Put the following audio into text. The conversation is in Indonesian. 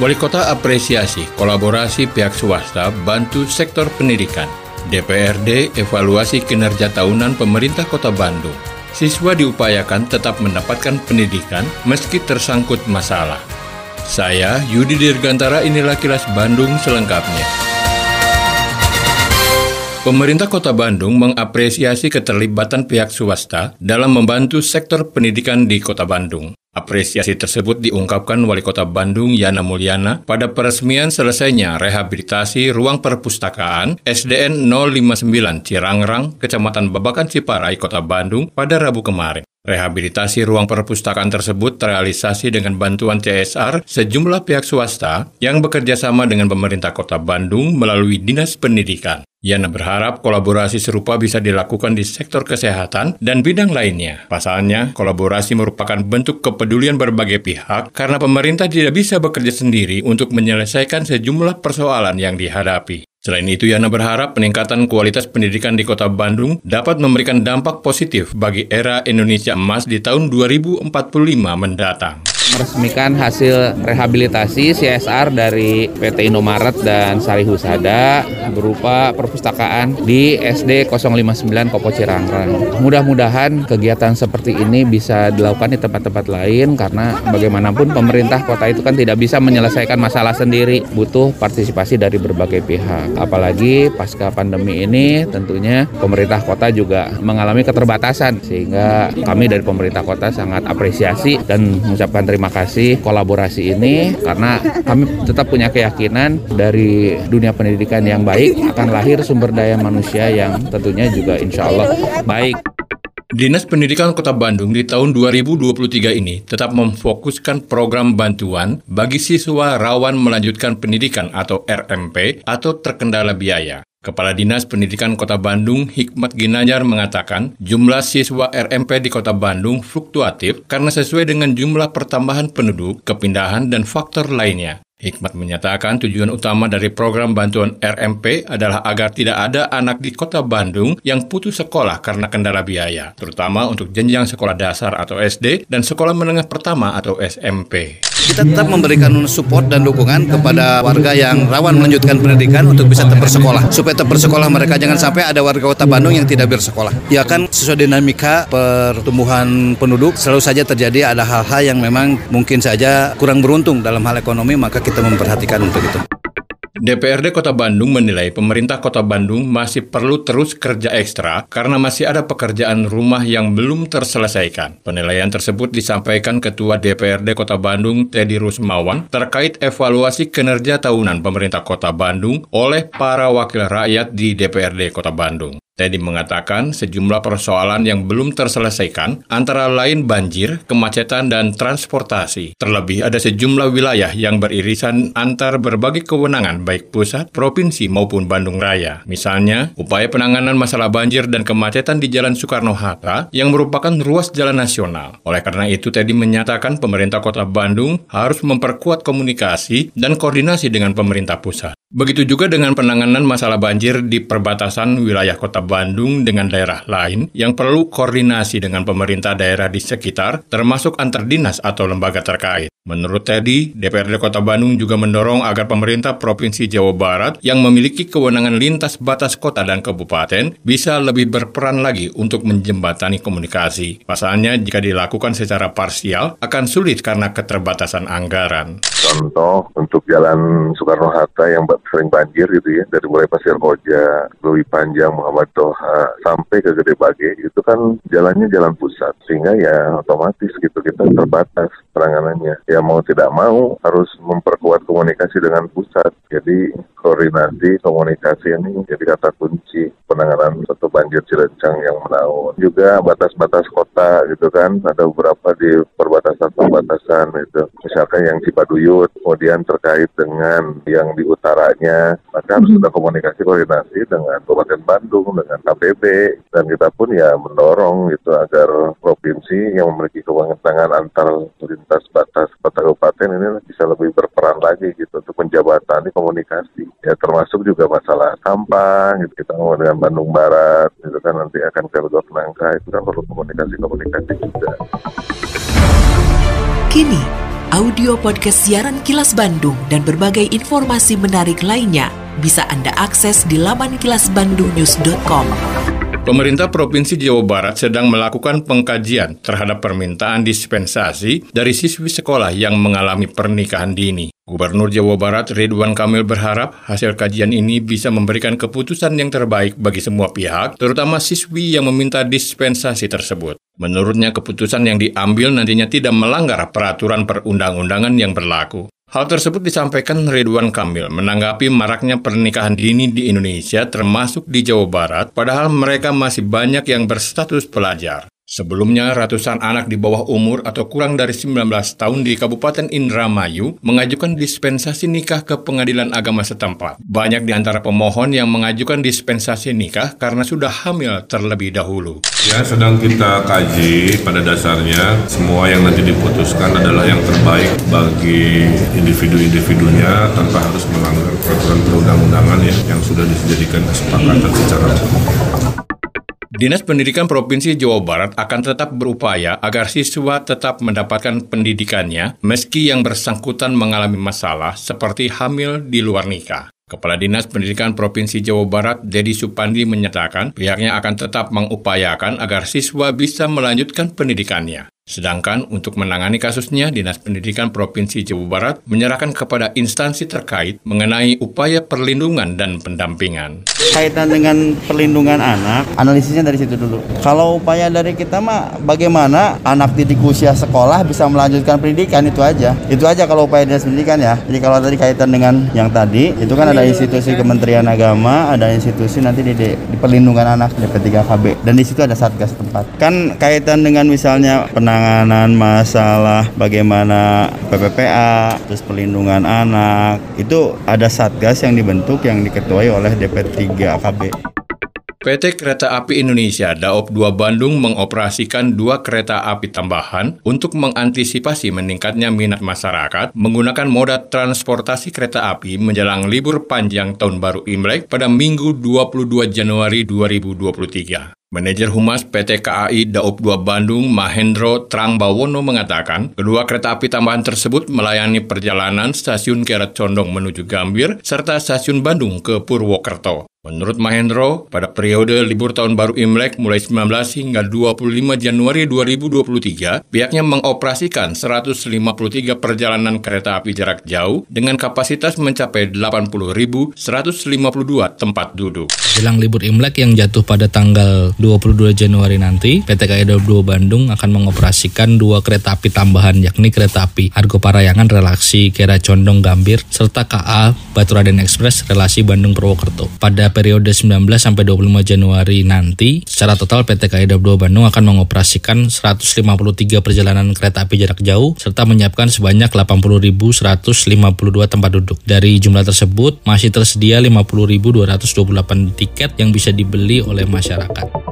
Wali Kota apresiasi kolaborasi pihak swasta bantu sektor pendidikan. DPRD evaluasi kinerja tahunan pemerintah Kota Bandung. Siswa diupayakan tetap mendapatkan pendidikan meski tersangkut masalah. Saya Yudi Dirgantara inilah kilas Bandung selengkapnya. Pemerintah Kota Bandung mengapresiasi keterlibatan pihak swasta dalam membantu sektor pendidikan di Kota Bandung. Apresiasi tersebut diungkapkan Wali Kota Bandung Yana Mulyana pada peresmian selesainya rehabilitasi ruang perpustakaan SDN 059 Cirangrang, Kecamatan Babakan Ciparai, Kota Bandung pada Rabu kemarin. Rehabilitasi ruang perpustakaan tersebut terrealisasi dengan bantuan CSR sejumlah pihak swasta yang bekerja sama dengan pemerintah kota Bandung melalui Dinas Pendidikan. Yana berharap kolaborasi serupa bisa dilakukan di sektor kesehatan dan bidang lainnya. Pasalnya, kolaborasi merupakan bentuk kepedulian berbagai pihak karena pemerintah tidak bisa bekerja sendiri untuk menyelesaikan sejumlah persoalan yang dihadapi. Selain itu, Yana berharap peningkatan kualitas pendidikan di kota Bandung dapat memberikan dampak positif bagi era Indonesia emas di tahun 2045 mendatang meresmikan hasil rehabilitasi CSR dari PT Indomaret dan Sari Husada berupa perpustakaan di SD 059 Kopo Cirangrang. Mudah-mudahan kegiatan seperti ini bisa dilakukan di tempat-tempat lain karena bagaimanapun pemerintah kota itu kan tidak bisa menyelesaikan masalah sendiri, butuh partisipasi dari berbagai pihak. Apalagi pasca pandemi ini tentunya pemerintah kota juga mengalami keterbatasan sehingga kami dari pemerintah kota sangat apresiasi dan mengucapkan terima terima kasih kolaborasi ini karena kami tetap punya keyakinan dari dunia pendidikan yang baik akan lahir sumber daya manusia yang tentunya juga insya Allah baik. Dinas Pendidikan Kota Bandung di tahun 2023 ini tetap memfokuskan program bantuan bagi siswa rawan melanjutkan pendidikan atau RMP atau terkendala biaya. Kepala Dinas Pendidikan Kota Bandung, Hikmat Ginanjar mengatakan, jumlah siswa RMP di Kota Bandung fluktuatif karena sesuai dengan jumlah pertambahan penduduk, kepindahan, dan faktor lainnya. Hikmat menyatakan tujuan utama dari program bantuan RMP adalah agar tidak ada anak di kota Bandung yang putus sekolah karena kendala biaya, terutama untuk jenjang sekolah dasar atau SD dan sekolah menengah pertama atau SMP. Kita tetap memberikan support dan dukungan kepada warga yang rawan melanjutkan pendidikan untuk bisa tetap bersekolah. Supaya tetap bersekolah mereka jangan sampai ada warga kota Bandung yang tidak bersekolah. Ya kan sesuai dinamika pertumbuhan penduduk selalu saja terjadi ada hal-hal yang memang mungkin saja kurang beruntung dalam hal ekonomi maka kita kita memperhatikan untuk itu. DPRD Kota Bandung menilai pemerintah Kota Bandung masih perlu terus kerja ekstra karena masih ada pekerjaan rumah yang belum terselesaikan. Penilaian tersebut disampaikan Ketua DPRD Kota Bandung Teddy Rusmawan terkait evaluasi kinerja tahunan pemerintah Kota Bandung oleh para wakil rakyat di DPRD Kota Bandung. Teddy mengatakan sejumlah persoalan yang belum terselesaikan antara lain banjir, kemacetan, dan transportasi. Terlebih ada sejumlah wilayah yang beririsan antar berbagai kewenangan baik pusat, provinsi maupun Bandung Raya. Misalnya, upaya penanganan masalah banjir dan kemacetan di Jalan Soekarno-Hatta yang merupakan ruas jalan nasional. Oleh karena itu, Teddy menyatakan pemerintah kota Bandung harus memperkuat komunikasi dan koordinasi dengan pemerintah pusat. Begitu juga dengan penanganan masalah banjir di perbatasan wilayah kota Bandung dengan daerah lain yang perlu koordinasi dengan pemerintah daerah di sekitar, termasuk antar dinas atau lembaga terkait. Menurut Teddy, DPRD Kota Bandung juga mendorong agar pemerintah Provinsi Jawa Barat yang memiliki kewenangan lintas batas kota dan kabupaten bisa lebih berperan lagi untuk menjembatani komunikasi. Pasalnya, jika dilakukan secara parsial, akan sulit karena keterbatasan anggaran. Contoh untuk Jalan Soekarno-Hatta yang sering banjir gitu ya dari mulai Pasir Koja, Lewi Panjang, Muhammad Toha sampai ke Gede Bage itu kan jalannya jalan pusat sehingga ya otomatis gitu kita terbatas penanganannya. Ya mau tidak mau harus memperkuat komunikasi dengan pusat. Jadi koordinasi komunikasi ini jadi kata kunci penanganan satu banjir Cilencang yang menaun. Juga batas-batas kota gitu kan, ada beberapa di perbatasan-perbatasan itu. Misalkan yang Cipaduyut, kemudian terkait dengan yang di utaranya, maka harus sudah komunikasi koordinasi dengan Kabupaten Bandung, dengan KPB, dan kita pun ya mendorong gitu agar provinsi yang memiliki kewenangan antar lintas batas kota kabupaten ini bisa lebih berperan lagi gitu untuk menjabatani komunikasi ya termasuk juga masalah sampah gitu kita ngomong dengan Bandung Barat itu kan nanti akan ke Rudolf Nangka itu kan perlu komunikasi-komunikasi juga. Kini, audio podcast siaran Kilas Bandung dan berbagai informasi menarik lainnya bisa Anda akses di laman kilasbandungnews.com. Pemerintah Provinsi Jawa Barat sedang melakukan pengkajian terhadap permintaan dispensasi dari siswi sekolah yang mengalami pernikahan dini. Gubernur Jawa Barat Ridwan Kamil berharap hasil kajian ini bisa memberikan keputusan yang terbaik bagi semua pihak, terutama siswi yang meminta dispensasi tersebut. Menurutnya keputusan yang diambil nantinya tidak melanggar peraturan perundang-undangan yang berlaku. Hal tersebut disampaikan Ridwan Kamil menanggapi maraknya pernikahan dini di Indonesia termasuk di Jawa Barat, padahal mereka masih banyak yang berstatus pelajar. Sebelumnya, ratusan anak di bawah umur atau kurang dari 19 tahun di Kabupaten Indramayu mengajukan dispensasi nikah ke pengadilan agama setempat. Banyak di antara pemohon yang mengajukan dispensasi nikah karena sudah hamil terlebih dahulu. Ya, sedang kita kaji pada dasarnya semua yang nanti diputuskan adalah yang terbaik bagi individu-individunya tanpa harus melanggar peraturan perundang-undangan ya, yang sudah dijadikan kesepakatan secara umum. Dinas Pendidikan Provinsi Jawa Barat akan tetap berupaya agar siswa tetap mendapatkan pendidikannya meski yang bersangkutan mengalami masalah seperti hamil di luar nikah. Kepala Dinas Pendidikan Provinsi Jawa Barat, Dedi Supandi menyatakan pihaknya akan tetap mengupayakan agar siswa bisa melanjutkan pendidikannya. Sedangkan untuk menangani kasusnya, Dinas Pendidikan Provinsi Jawa Barat menyerahkan kepada instansi terkait mengenai upaya perlindungan dan pendampingan. Kaitan dengan perlindungan anak, analisisnya dari situ dulu. Kalau upaya dari kita mah bagaimana anak didik usia sekolah bisa melanjutkan pendidikan itu aja. Itu aja kalau upaya Dinas Pendidikan ya. Jadi kalau tadi kaitan dengan yang tadi, itu kan ada institusi Kementerian Agama, ada institusi nanti di, di, di perlindungan anak DP3KB dan di situ ada satgas tempat. Kan kaitan dengan misalnya penanganan penanganan masalah bagaimana PPPA, terus perlindungan anak, itu ada satgas yang dibentuk yang diketuai oleh DP3 KB. PT Kereta Api Indonesia Daop 2 Bandung mengoperasikan dua kereta api tambahan untuk mengantisipasi meningkatnya minat masyarakat menggunakan moda transportasi kereta api menjelang libur panjang Tahun Baru Imlek pada Minggu 22 Januari 2023. Manajer Humas PT KAI Daop 2 Bandung, Mahendro Trangbawono mengatakan, kedua kereta api tambahan tersebut melayani perjalanan stasiun Kiara Condong menuju Gambir serta stasiun Bandung ke Purwokerto. Menurut Mahendro, pada periode libur tahun baru Imlek mulai 19 hingga 25 Januari 2023, pihaknya mengoperasikan 153 perjalanan kereta api jarak jauh dengan kapasitas mencapai 80.152 tempat duduk. Jelang libur Imlek yang jatuh pada tanggal 22 Januari nanti, PT KAI Daob 2 Bandung akan mengoperasikan dua kereta api tambahan yakni kereta api Argo Parayangan relasi Kera Condong Gambir serta KA Baturaden Express relasi Bandung Purwokerto. Pada periode 19 sampai 25 Januari nanti, secara total PT KAI Daob 2 Bandung akan mengoperasikan 153 perjalanan kereta api jarak jauh serta menyiapkan sebanyak 80.152 tempat duduk. Dari jumlah tersebut masih tersedia 50.228 tiket yang bisa dibeli oleh masyarakat.